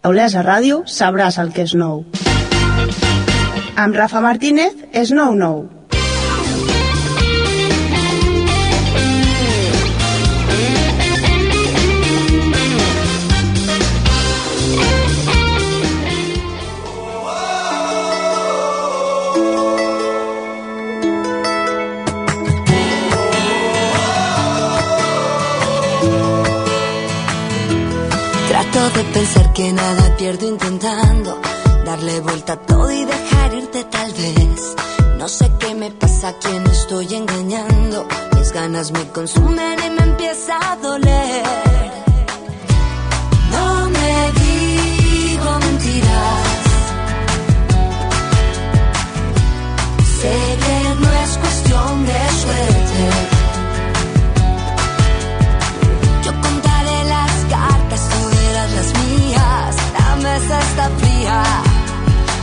A Olesa Ràdio sabràs el que és nou. Amb Rafa Martínez és nou nou. De pensar que nada pierdo intentando darle vuelta a todo y dejar irte tal vez. No sé qué me pasa, a quién estoy engañando. Mis ganas me consumen y me empieza a doler.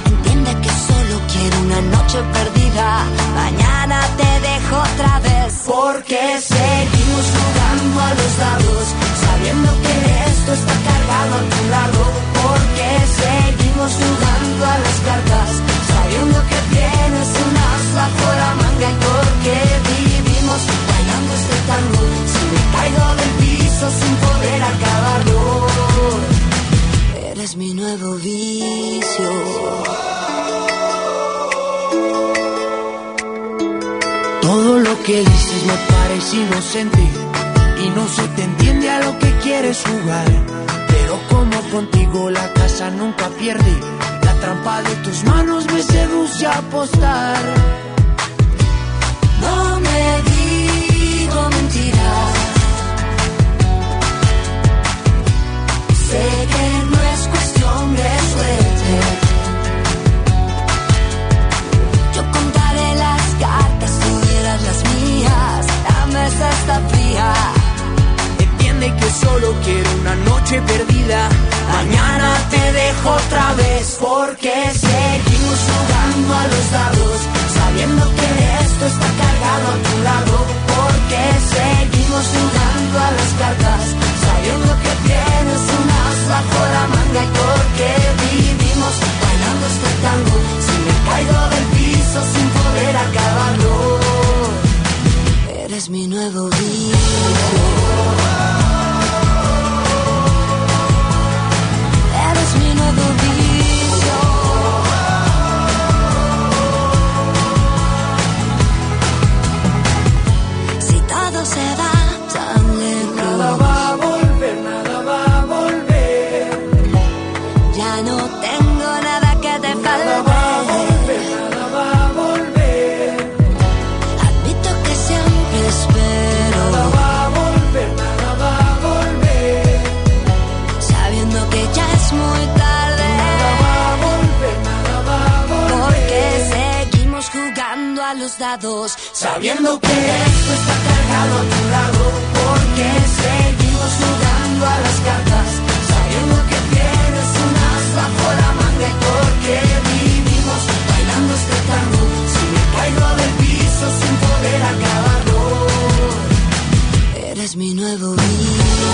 Entiende que solo quiero una noche perdida. Mañana te dejo otra vez. Porque seguimos jugando a los dados, sabiendo que esto está cargado a tu lado. Porque seguimos jugando a las cartas, sabiendo que tienes un as bajo la manga. Y porque vivimos bailando este tango. Si me caigo del piso sin poder acabarlo. Eres mi nuevo vicio. Todo lo que dices me parece inocente y no se te entiende a lo que quieres jugar. Pero como contigo la casa nunca pierde, la trampa de tus manos me seduce a apostar. No me digo mentiras. Sé que no solo quiero una noche perdida. Mañana te dejo otra vez Porque seguimos jugando a los dados, sabiendo que esto está cargado a tu lado. Porque seguimos jugando a las cartas, sabiendo que tienes un as bajo la manga. Y porque vivimos bailando este tango, si me caigo del piso sin poder acabarlo. Eres mi nuevo vicio. Los dados, Sabiendo que esto está cargado a tu lado, porque seguimos jugando a las cartas, sabiendo que tienes un as bajo la manga y porque vivimos bailando este tango. Si me caigo del piso sin poder acabarlo, eres mi nuevo vicio.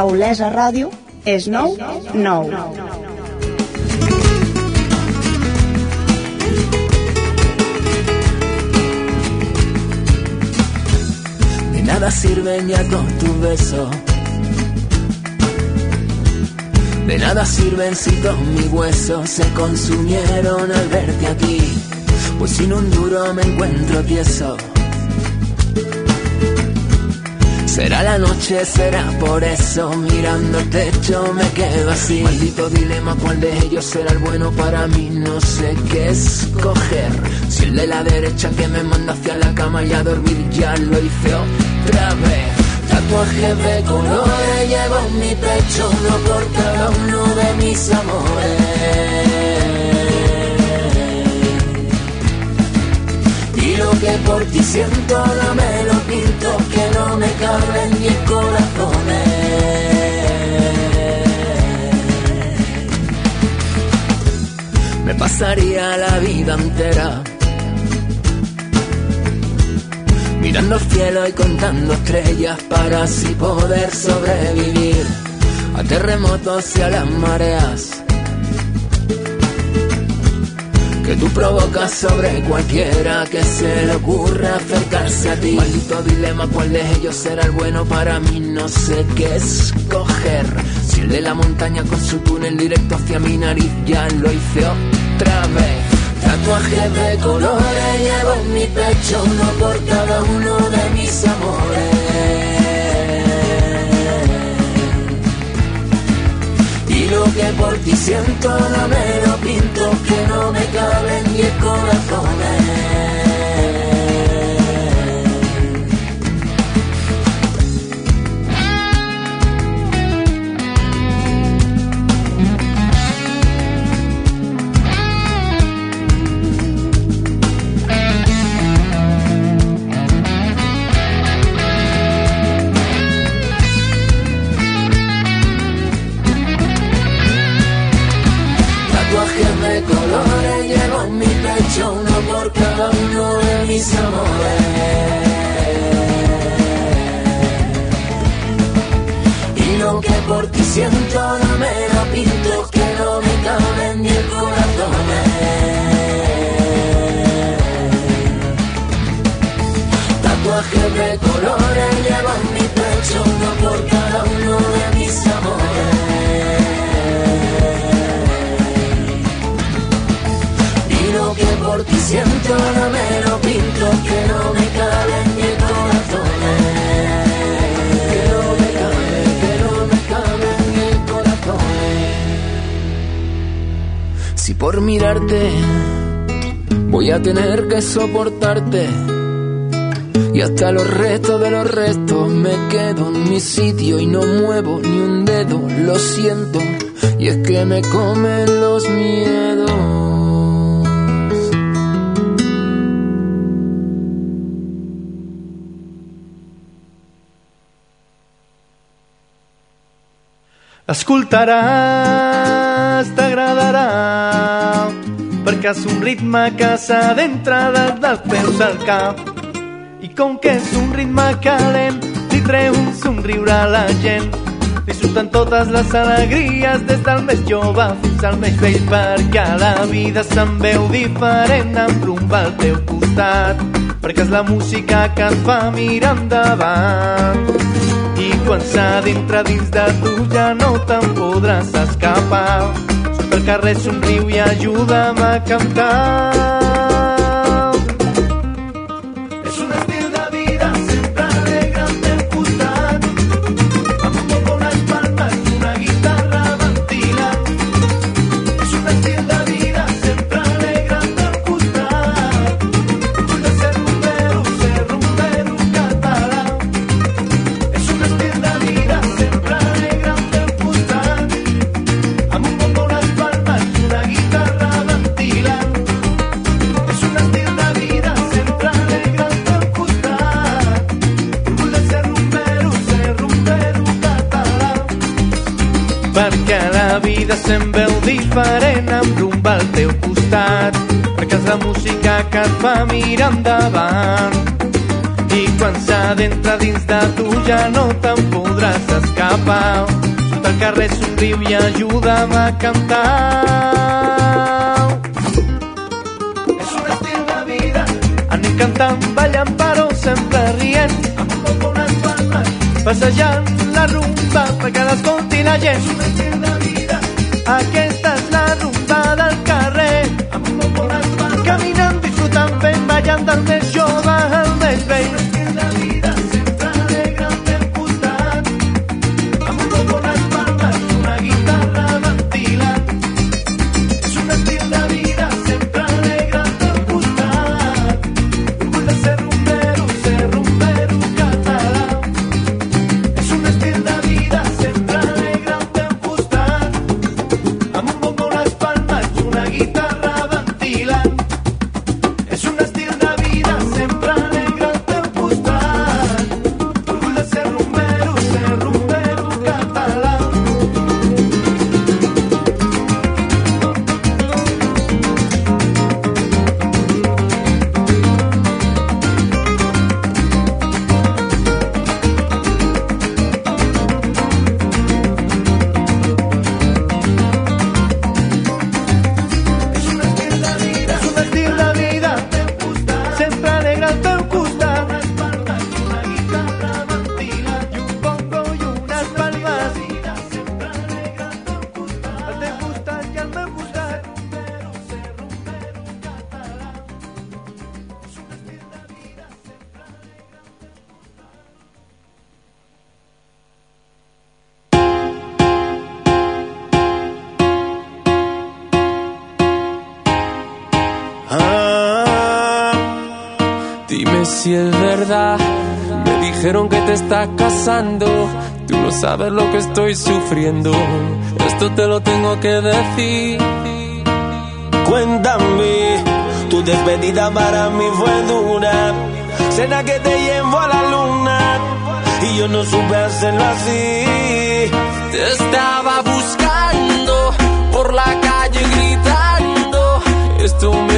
A Olesa Ràdio és nou nou. de nada sirven ya con tu beso. De nada sirven si todos mis huesos se consumieron al verte aquí, pues sin un duro me encuentro tieso. Será la noche, será por eso. Mirando el techo me quedo así. Maldito dilema, ¿cuál de ellos será el bueno para mí? No sé qué escoger. Si el de la derecha que me manda hacia la cama y a dormir ya lo hice otra vez. Tatuaje de colores llevo en mi pecho Uno por cada uno de mis amores lo que por ti siento no me lo pinto, que no me cabe en mi corazón. Me pasaría la vida entera mirando el cielo y contando estrellas para así poder sobrevivir a terremotos y a las mareas que tú provocas sobre cualquiera que se le ocurra acercarse a ti. Maldito dilema, ¿cuál de ellos será el bueno para mí? No sé qué escoger. Si el de la montaña con su túnel directo hacia mi nariz ya lo hice otra vez. Tatuajes de colores llevo en mi pecho, uno por cada uno de mis amores. lo que por ti siento no me lo pinto, Escoltaràs, t'agradarà, perquè és un ritme que s'adentra des dels peus al cap. I com que és un ritme calent, li treu un somriure a la gent. Disfruten totes les alegries des del més jove fins al més vell perquè la vida se'n veu diferent amb rumba al teu costat perquè és la música que et fa mirar endavant i quan s'adentra dins de tu ja no te'n podràs escapar. Surt al carrer, somriu i ajuda'm a cantar. Se'n veu diferent amb rumba al teu costat perquè és la música que et fa mirar endavant. I quan s'adentra dins de tu ja no te'n podràs escapar. Surt al carrer somriu i ajuda'm a cantar. És un estil de vida anem cantant, ballant però sempre rient. Amb un poc unes palmes passejant la rumba perquè l'escolti la gent. És un estil de vida against Tú no sabes lo que estoy sufriendo. Esto te lo tengo que decir. Cuéntame, tu despedida para mí fue dura. Cena que te llevo a la luna y yo no supe hacerlo así. Te estaba buscando por la calle gritando. Esto me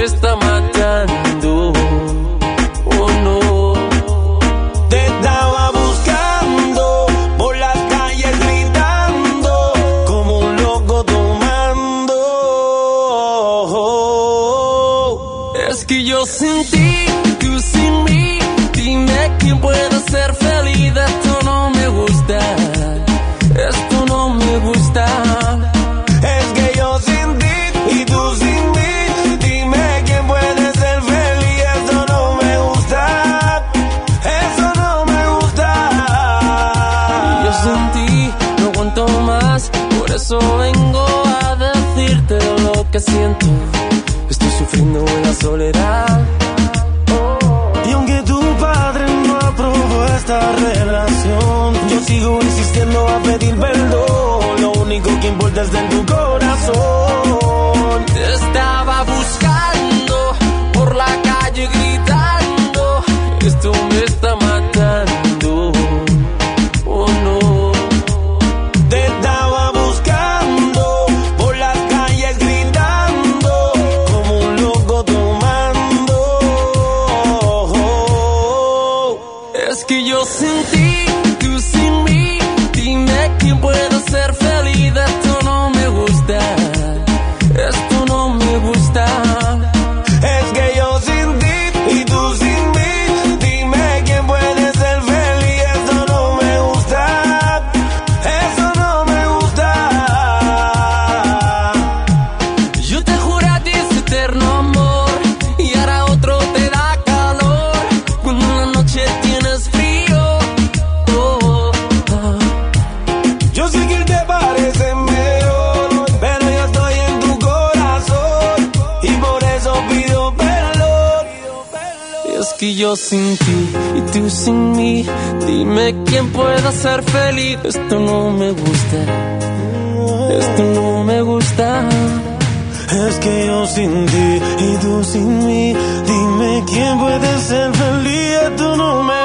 Y aunque tu padre no aprobó esta relación, yo sigo insistiendo a pedir perdón. Lo único que importa es de tu corazón. Sin ti y tú sin mí. Dime quién pueda ser feliz. Esto no me gusta. Esto no me gusta. Es que yo sin ti y tú sin mí. Dime quién puede ser feliz. Esto no me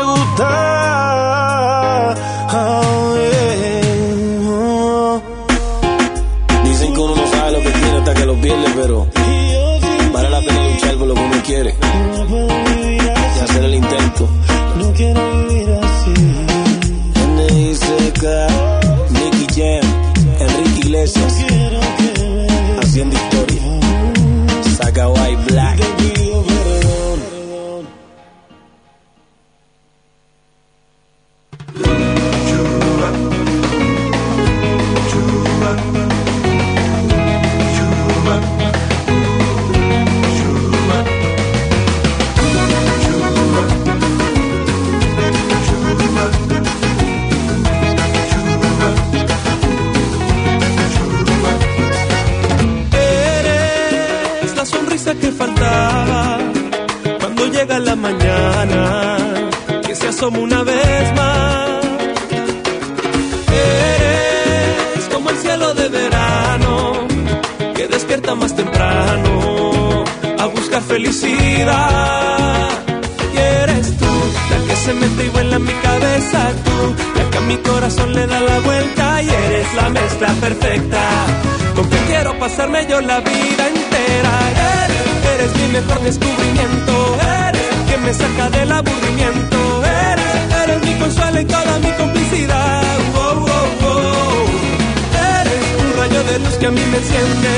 de luz que a mí me enciende.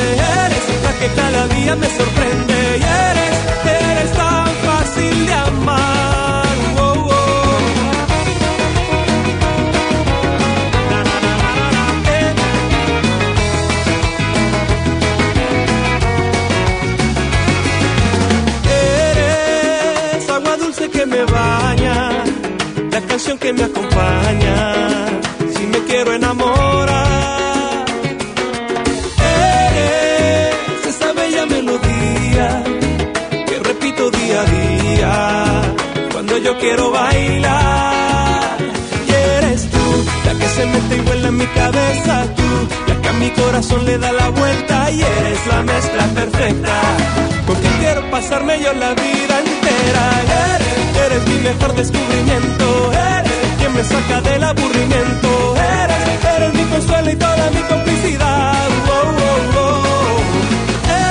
Eres la que cada día me sorprende. Y eres, eres tan fácil de amar. Eh. Eres agua dulce que me baña, la canción que me acompaña, si me quiero enamorar. Yo quiero bailar. Y eres tú la que se mete y vuela en mi cabeza, tú la que a mi corazón le da la vuelta y eres la mezcla perfecta. Con quien quiero pasarme yo la vida entera. Eres, eres mi mejor descubrimiento. Eres quien me saca del aburrimiento. Eres, eres mi consuelo y toda mi complicidad.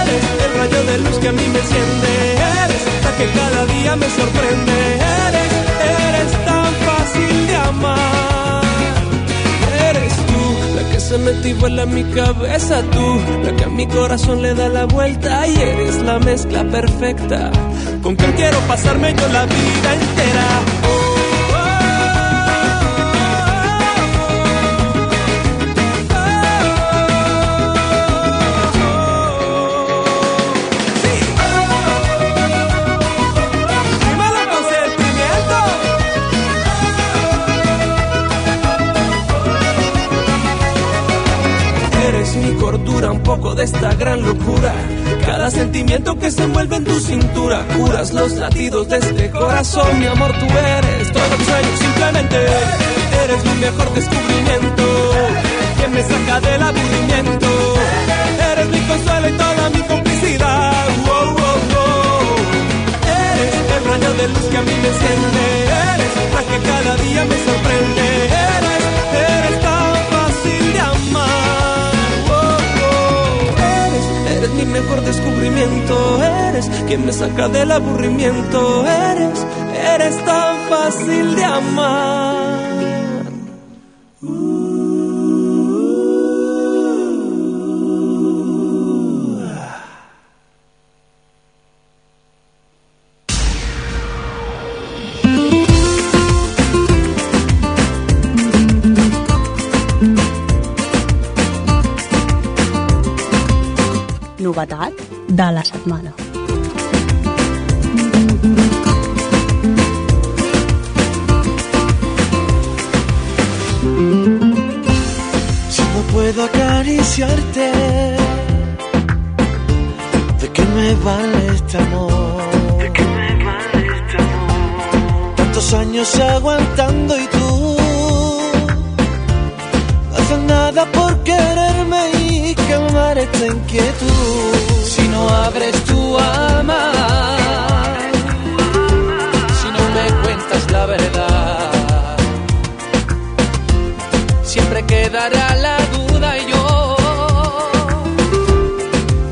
Eres el rayo de luz que a mí me enciende. Eres la que cada día me sorprende. Se y vuela mi cabeza, tú la que a mi corazón le da la vuelta y eres la mezcla perfecta con quien quiero pasarme yo la vida entera. De esta gran locura. Cada sentimiento que se envuelve en tu cintura. Curas los latidos de este corazón, mi amor, tú eres todo mi sueño. Simplemente eres mi mejor descubrimiento. Quien me saca del aburrimiento. Eres mi consuelo y toda mi complicidad. Wow, wow, wow. Eres el rayo de luz que a mí me enciende. Eres la que cada día me sorprende. Mi mejor descubrimiento. Eres quien me saca del aburrimiento. Eres, eres tan fácil de amar. De setmana. Si no puedo acariciarte, ¿de qué me vale este amor? Tantos años aguantando y tú nada por quererme y quemar esta inquietud. Si no abres tu alma, si no me cuentas la verdad siempre quedará la duda y yo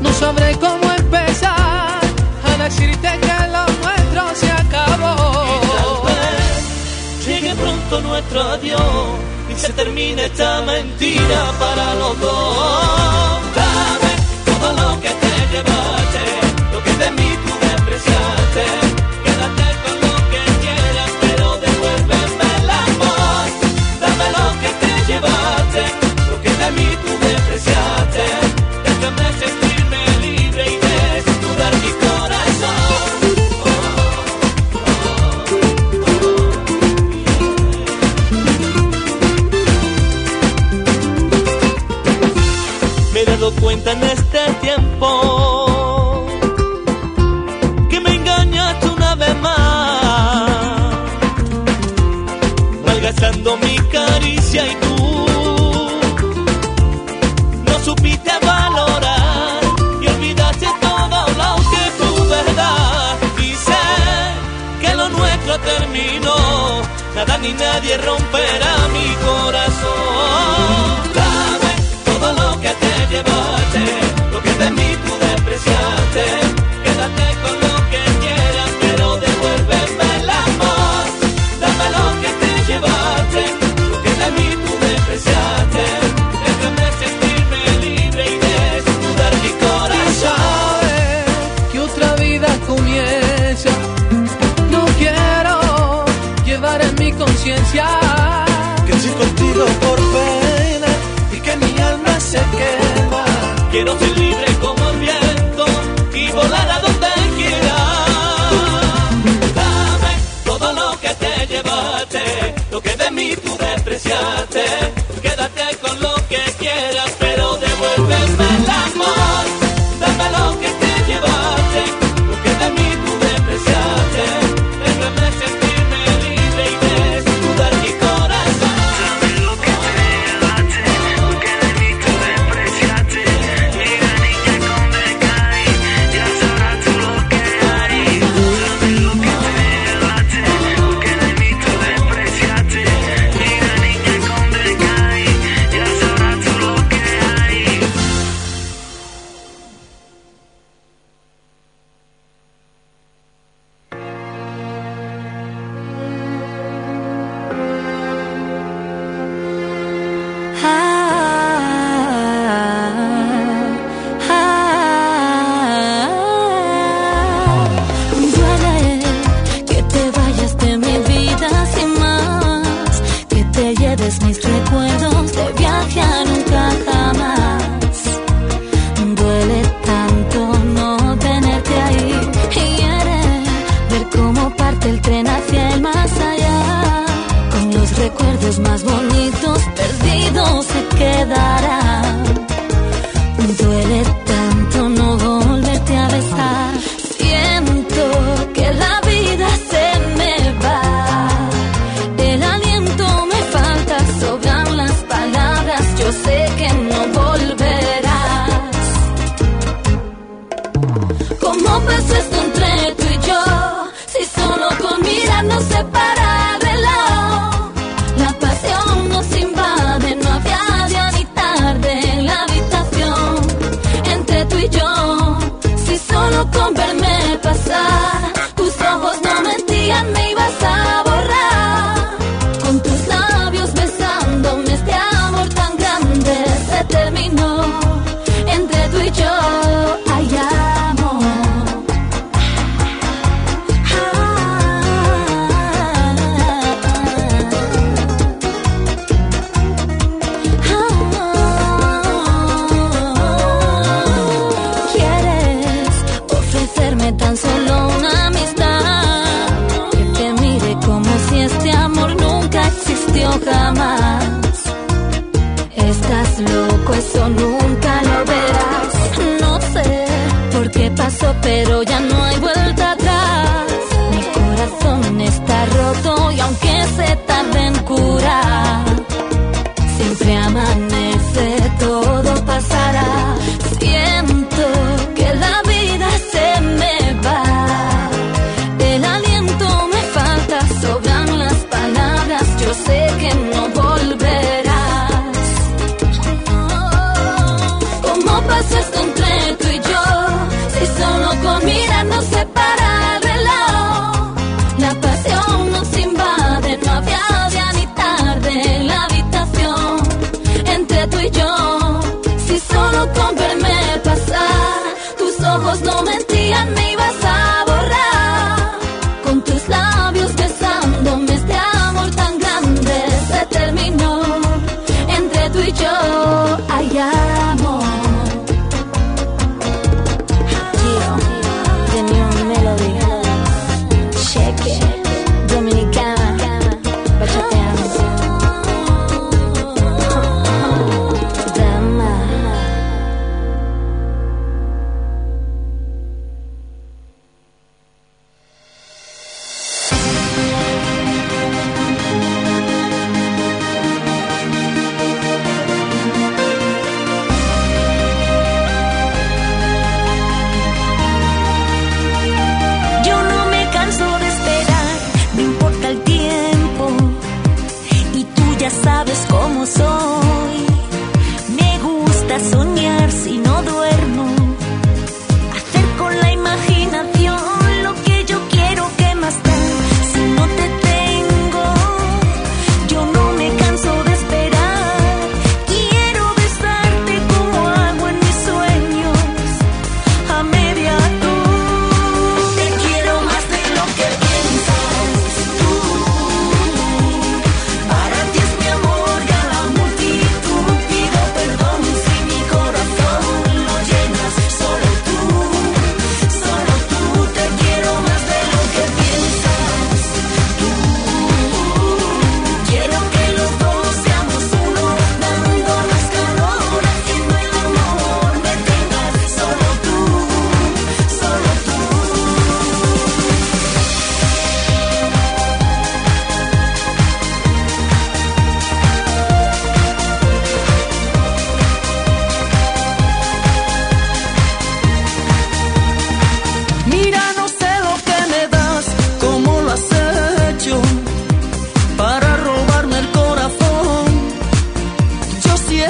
no sabré cómo empezar a decirte que lo nuestro se acabó. Llegue pronto nuestro adiós y se termine esta mentira para los dos. Ni nadie romperá mi pero ya no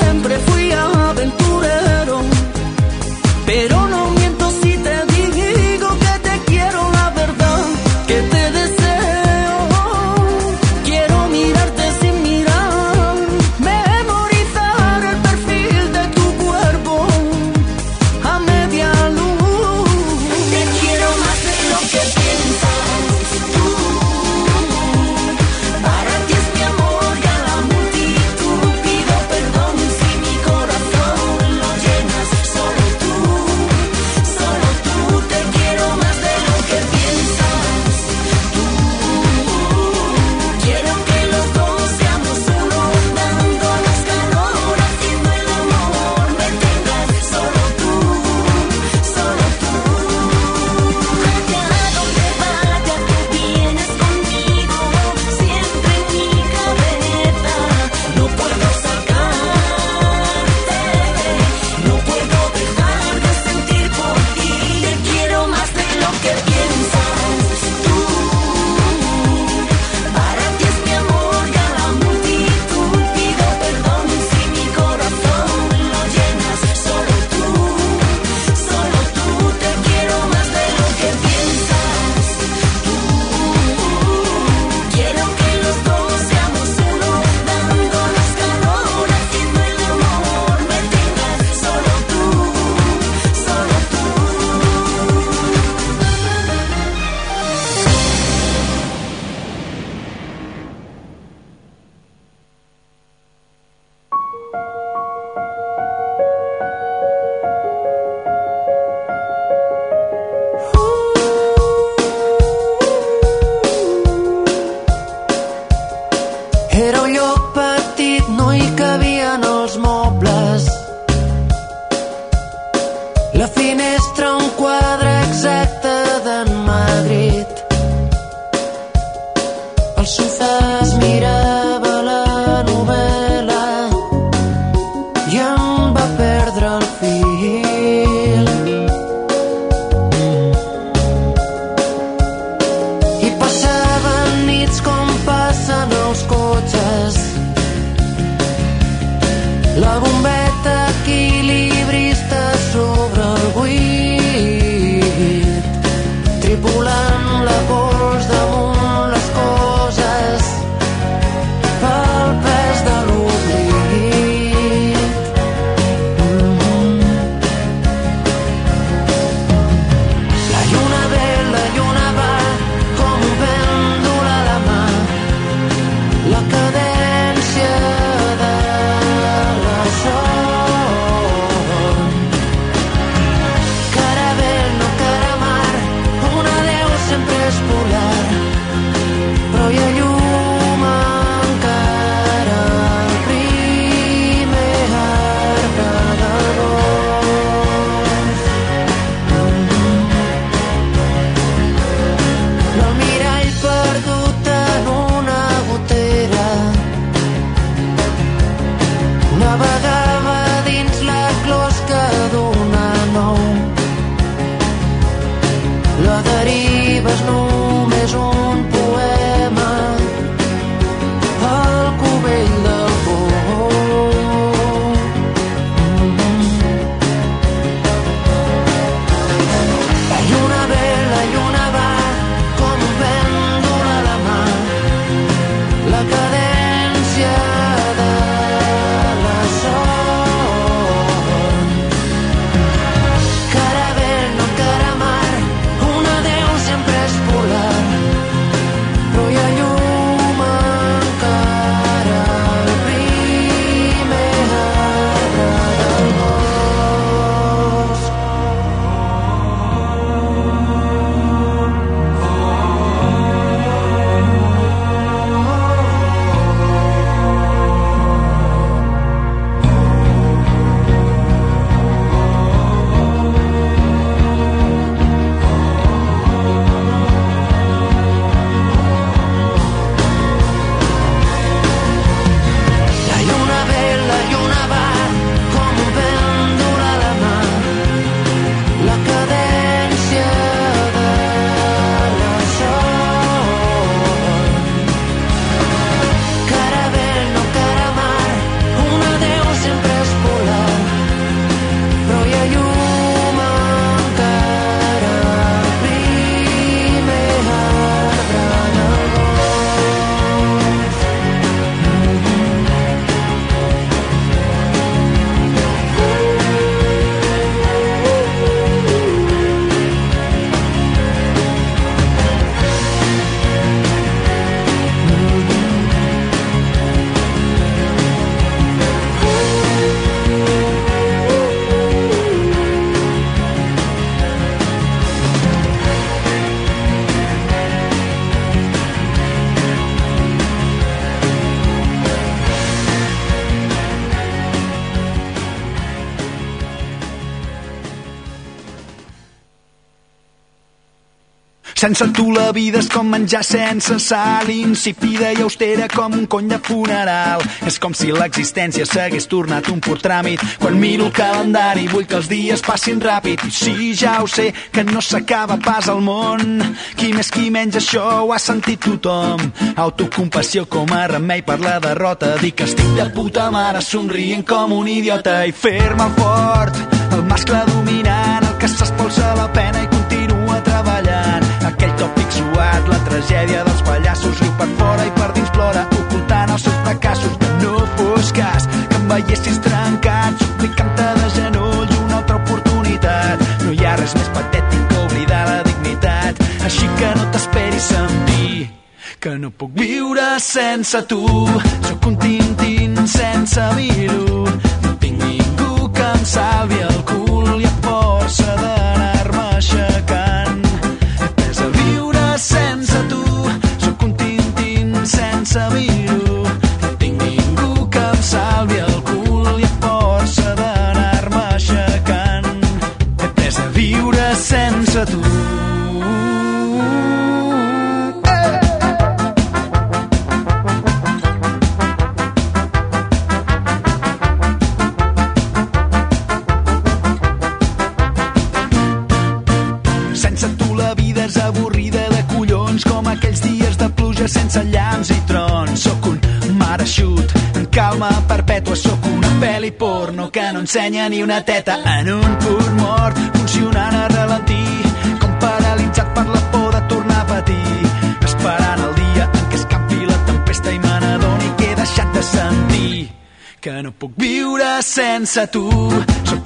siempre fui aventurero, Sense tu la vida és com menjar sense sal, insípida i austera com un cony de funeral. És com si l'existència s'hagués tornat un pur tràmit. Quan miro el calendari vull que els dies passin ràpid. I sí, ja ho sé, que no s'acaba pas al món. Qui més qui menys això ho ha sentit tothom. Autocompassió com a remei per la derrota. Dir que estic de puta mare somrient com un idiota i fer-me fort. Tragèdia dels pallassos, riu per fora i per dins plora, ocultant els seus fracassos. No fos cas que em veiessis trencat, suplicant-te de genoll una altra oportunitat. No hi ha res més patètic que oblidar la dignitat, així que no t'esperis sentir que no puc viure sense tu. Sóc un tintín sense vir-ho. No tinc ningú que em salvi el ensenya ni una teta en un punt mort, funcionant a ralentí, com paralitzat per la por de tornar a patir, esperant el dia en què escampi la tempesta i me n'adoni que he deixat de sentir que no puc viure sense tu. Sóc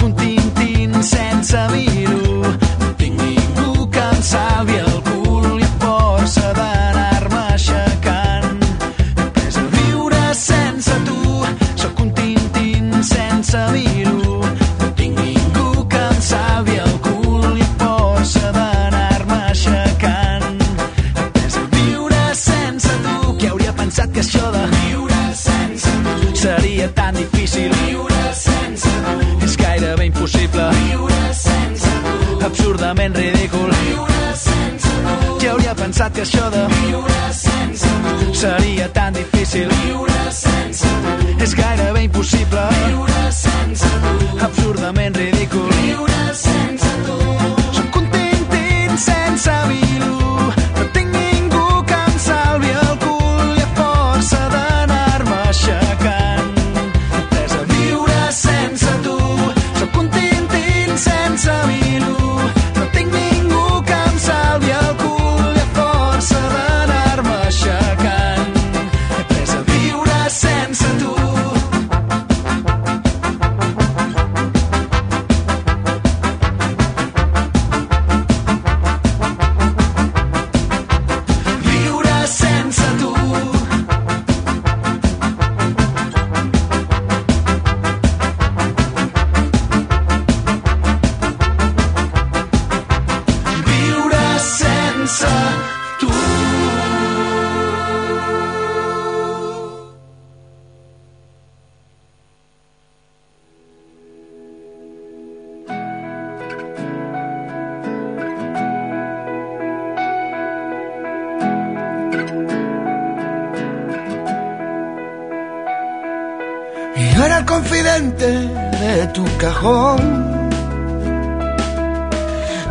de tu cajón.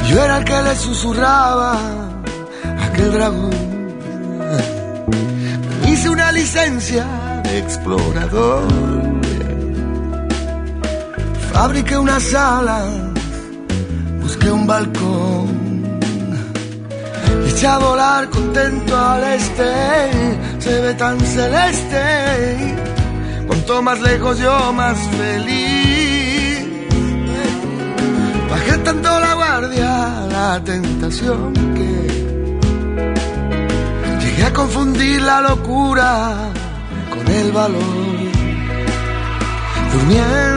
Yo era el que le susurraba a aquel dragón. Hice una licencia de explorador. Fabriqué una sala, busqué un balcón. Eché a volar contento al este, se ve tan celeste. Más lejos yo más feliz. Bajé tanto la guardia, la tentación que llegué a confundir la locura con el valor. Durmiendo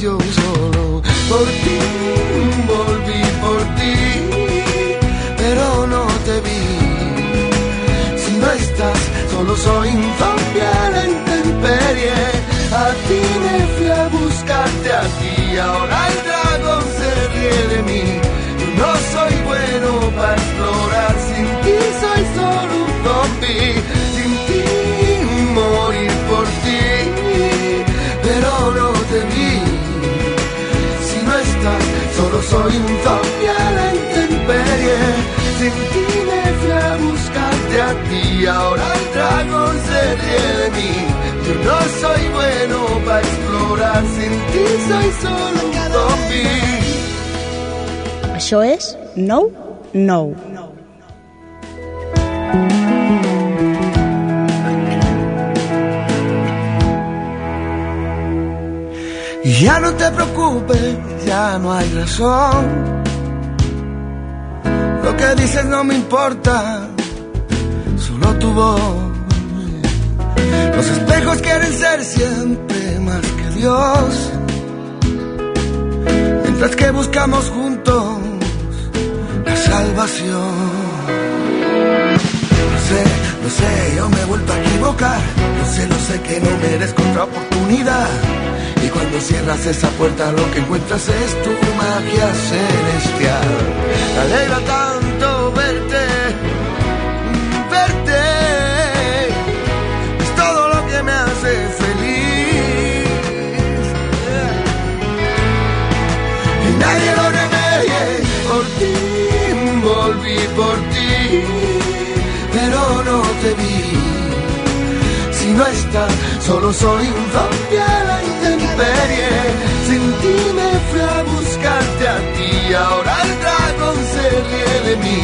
yo solo. Por ti volví por ti, pero no te vi. Si no estás soy un zombie a la intemperie. A ti me fui a buscarte a ti, ahora de mí. Yo no soy bueno para explorar, sin ti soy solo un zombie. Això és Nou Nou. Ya no te preocupes, ya no hay razón. Lo que dices no me importa, solo tu voz. Los espejos quieren ser siempre más que Dios. Mientras que buscamos juntos la salvación. Lo sé, lo sé, yo me he vuelto a equivocar. Lo sé, lo sé que no merezco otra oportunidad. Y cuando cierras esa puerta lo que encuentras es tu magia celestial. Me alegra tanto por ti, pero no te vi. Si no estás, solo soy un zombie a la intemperie. Sin ti me fui a buscarte a ti, ahora el dragón se ríe de mí.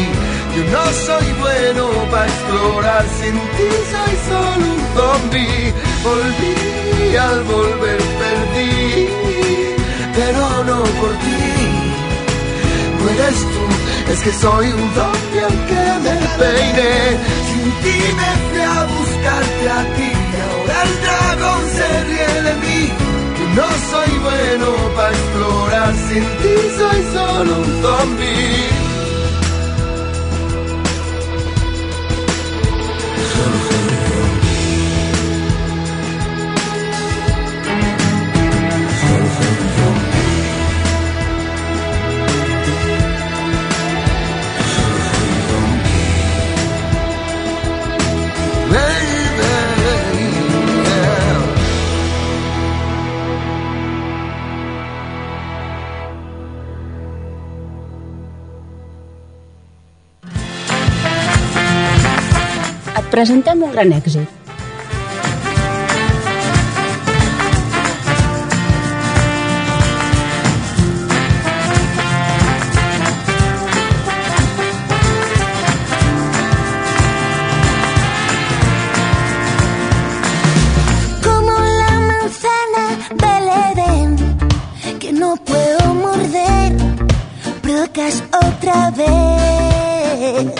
Yo no soy bueno para explorar, sin ti soy solo un zombie. Volví al volver perdí, pero no por ti. No eres tú, es que soy un zombie aunque me peine. Sin ti me fui a buscarte a ti, ahora el dragón se ríe de mí. No soy bueno para explorar, sin ti soy solo un zombie. presentem un gran. Como la manzana del Edén que no puedo morder, provocas otra vez.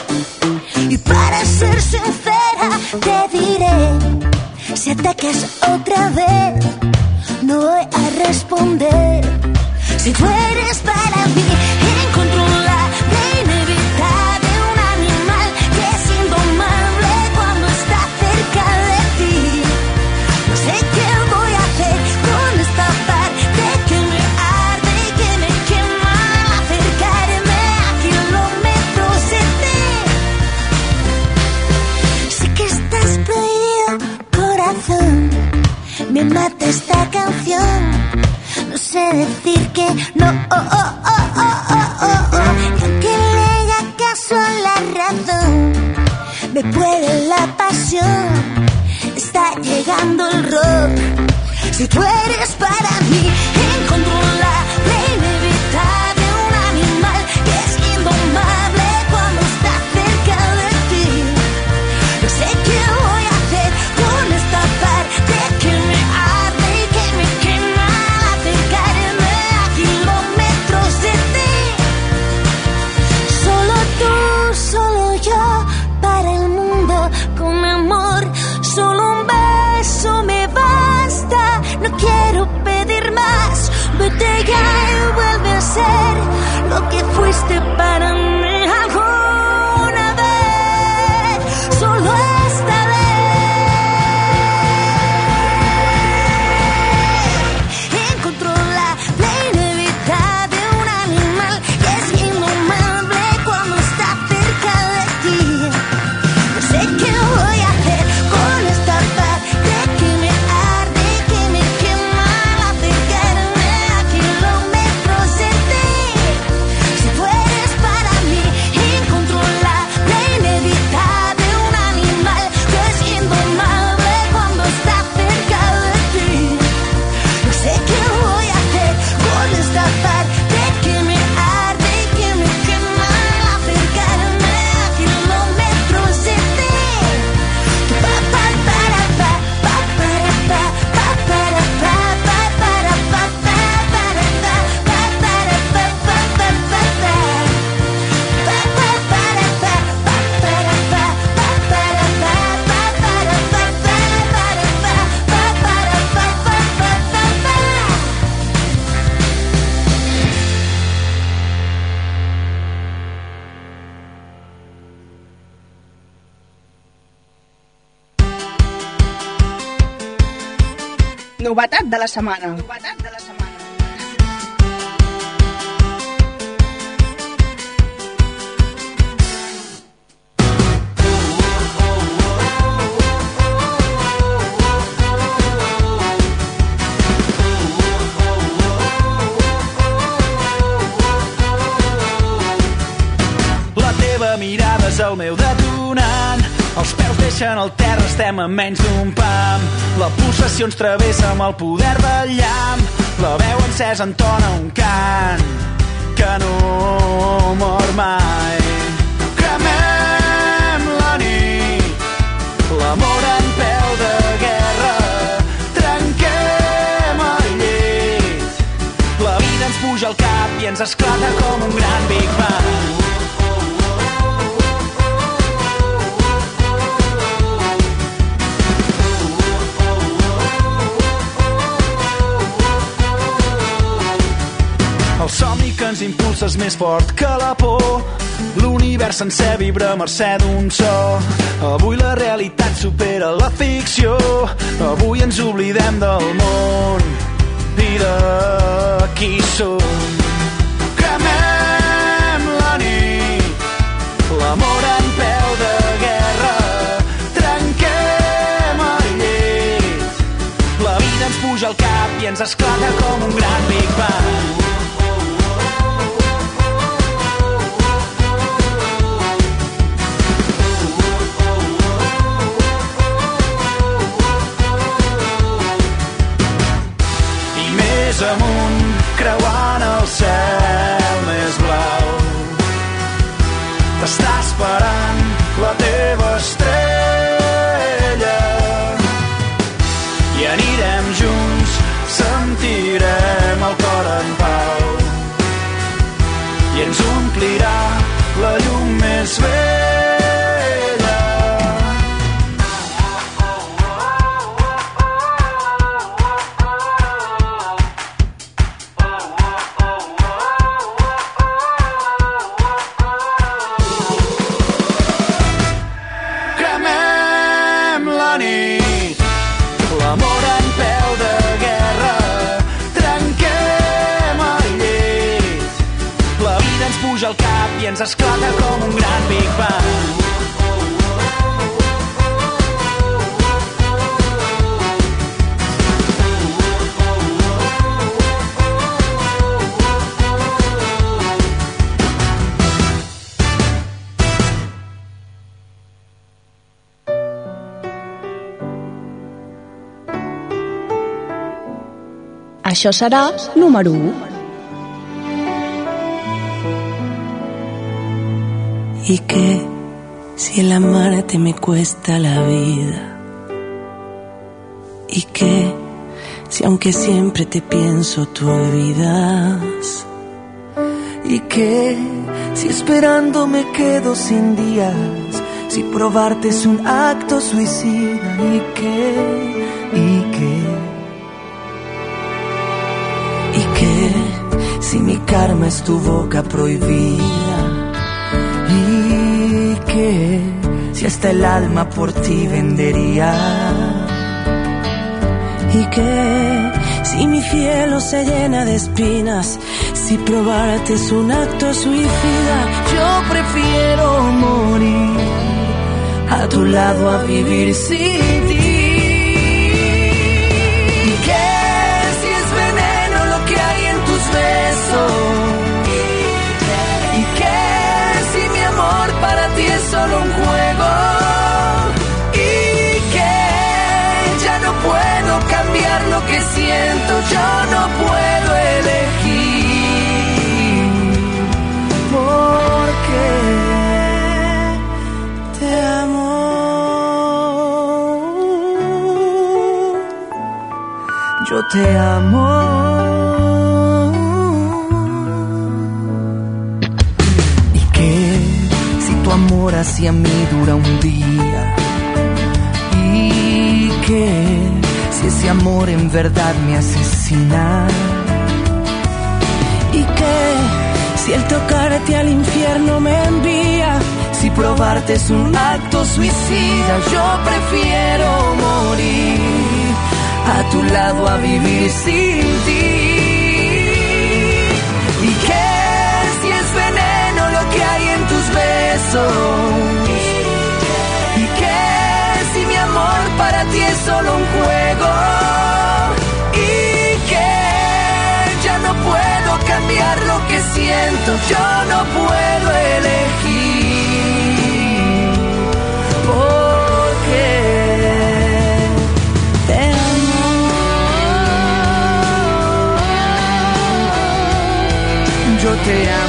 Y para ser sincera, te diré: si atacas otra vez, no voy a responder. Si tú para mí, No sé decir que no. Oh, oh, oh, oh, oh, oh, oh. Y aunque le haga caso a la razón, me puede la pasión. Está llegando el rock. Si tú eres para mí lo que fuiste para mí. Setmana. Novetat de la setmana. La teva mirada és el meu detonant. Els peus deixen el terra, estem a menys d'un pam. La pulsació ens travessa amb el poder del llamp. La veu encesa entona un cant que no mor mai. Cremem la nit, l'amor en peu de guerra. El puja al cap i ens esclata com un gran Big Bang. Somni que ens impulsa és més fort que la por. L'univers sencer vibra a mercè d'un so. Avui la realitat supera la ficció. Avui ens oblidem del món i de qui som. Cremem la nit, l'amor en de guerra. El la vida ens puja al cap i ens esclata com un gran Big Bang. Això serà número 1. ¿Y qué si el amarte me cuesta la vida? ¿Y qué si aunque siempre te pienso tú olvidas? ¿Y qué si esperando me quedo sin días? Si probarte es un acto suicida. ¿Y qué? ¿Y si mi karma es tu boca prohibida? ¿Y qué si hasta el alma por ti vendería? ¿Y qué si mi cielo se llena de espinas? Si probarte es un acto suicida, yo prefiero morir a tu lado a vivir sin te. ¿Y qué si tu amor hacia mí dura un día? ¿Y qué si ese amor en verdad me asesina? ¿Y qué si el tocarte al infierno me envía? Si probarte es un acto suicida, yo prefiero morir a tu lado a vivir sin ti. Y que si es veneno lo que hay en tus besos. Y que si mi amor para ti es solo un juego. Y que ya no puedo cambiar lo que siento, yo no puedo elegir. Yo te